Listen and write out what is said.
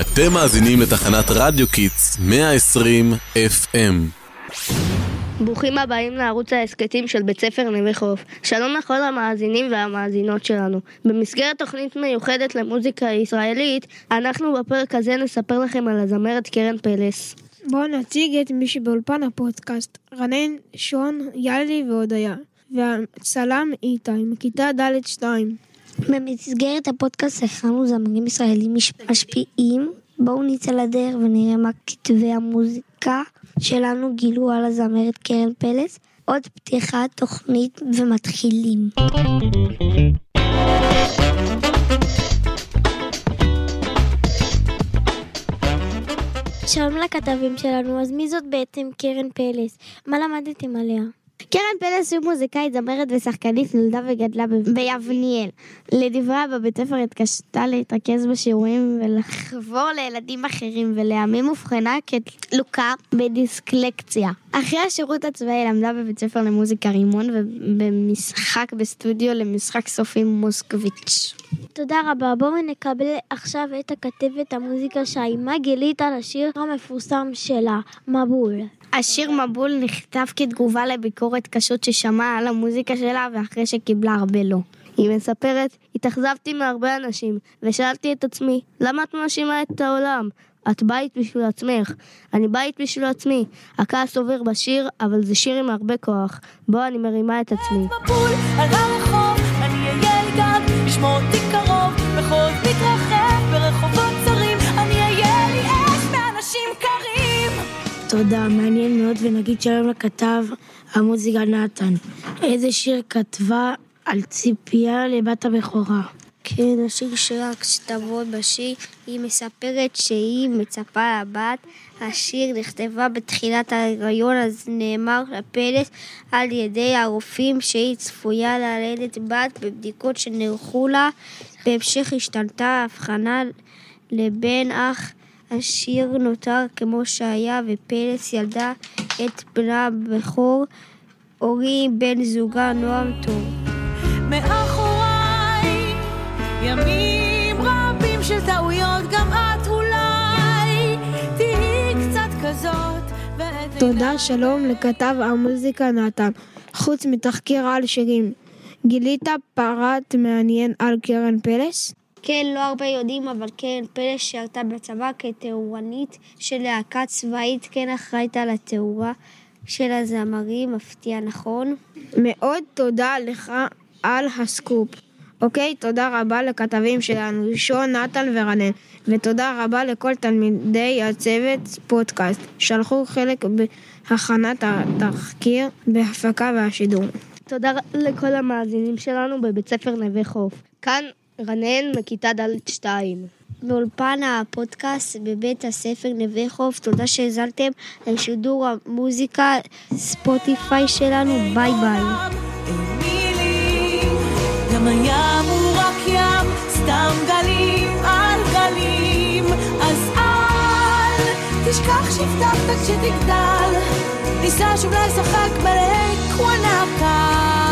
אתם מאזינים לתחנת רדיו Kids 120 FM. ברוכים הבאים לערוץ ההסכתים של בית ספר נווה חוף. שלום לכל המאזינים והמאזינות שלנו. במסגרת תוכנית מיוחדת למוזיקה ישראלית, אנחנו בפרק הזה נספר לכם על הזמרת קרן פלס. בואו נציג את מי שבאולפן הפודקאסט, רנן, שון, יאלי והודיה, והצלם איתי, מכיתה ד' 2. במסגרת הפודקאסט הכנו זמרים ישראלים מש- משפיעים. בואו נצא לדרך ונראה מה כתבי המוזיקה שלנו גילו על הזמרת קרן פלס. עוד פתיחת תוכנית ומתחילים. שלום לכתבים שלנו, אז מי זאת בעצם קרן פלס? מה למדתם עליה? קרן פלס היא מוזיקאית, זמרת ושחקנית, נולדה וגדלה ב- ביבניאל. לדבריה בבית ספר התקשתה להתרכז בשיעורים ולחבור לילדים אחרים, ולימים אובחנה כלוקה בדיסקלקציה. אחרי השירות הצבאי למדה בבית ספר למוזיקה רימון ובמשחק בסטודיו למשחק סופי מוסקוביץ'. תודה רבה, בואו נקבל עכשיו את הכתבת המוזיקה שהאימה גילית על השיר המפורסם שלה, מבול. השיר מבול נכתב כתגובה לביקורת קשות ששמעה על המוזיקה שלה ואחרי שקיבלה הרבה לא. היא מספרת, התאכזבתי מהרבה אנשים, ושאלתי את עצמי, למה את מאשימה את העולם? את בית בשביל עצמך, אני בית בשביל עצמי. הכעס עובר בשיר, אבל זה שיר עם הרבה כוח. בו אני מרימה את עצמי. מבול על הרחוב, אני אהיה אל גג, לשמור אותי קרוב, בחוף מתרחב, תודה, מעניין מאוד, ונגיד שלום לכתב המוזיקה נתן. איזה שיר כתבה על ציפייה לבת הבכורה? כן, השיר שלה, כשתבוא בשיר, היא מספרת שהיא מצפה לבת. השיר נכתבה בתחילת ההיריון, אז נאמר לפלס על ידי הרופאים שהיא צפויה ללדת בת בבדיקות שנערכו לה. בהמשך השתנתה ההבחנה לבן אך השיר נותר כמו שהיה, ופלס ילדה את בנה הבכור, אורי בן זוגה נועם טוב. מאחוריי ימים רבים של טעויות, גם את אולי תהיי קצת כזאת. תודה, שלום לכתב המוזיקה נתן. חוץ מתחקיר על שירים, גילית פרט מעניין על קרן פלס? כן, לא הרבה יודעים, אבל קרן פלס שירתה בצבא כתאורנית של להקה צבאית, כן אחראית על התאורה של הזמרים, מפתיע נכון? מאוד תודה לך על הסקופ. אוקיי, תודה רבה לכתבים שלנו, שון, נתן ורנן, ותודה רבה לכל תלמידי הצוות פודקאסט, שלחו חלק בהכנת התחקיר, בהפקה והשידור. תודה לכל המאזינים שלנו בבית ספר נווה חוף. כאן רנן מכיתה ד' 2. באולפן הפודקאסט בבית הספר נווה חוף, תודה שהאזנתם לשידור המוזיקה ספוטיפיי שלנו, ביי ביי. גם הים הוא רק ים, סתם גלים על גלים, אז אל תשכח שהבטחת כשתגדל, ניסע שוב לשחק בלק וואנקה.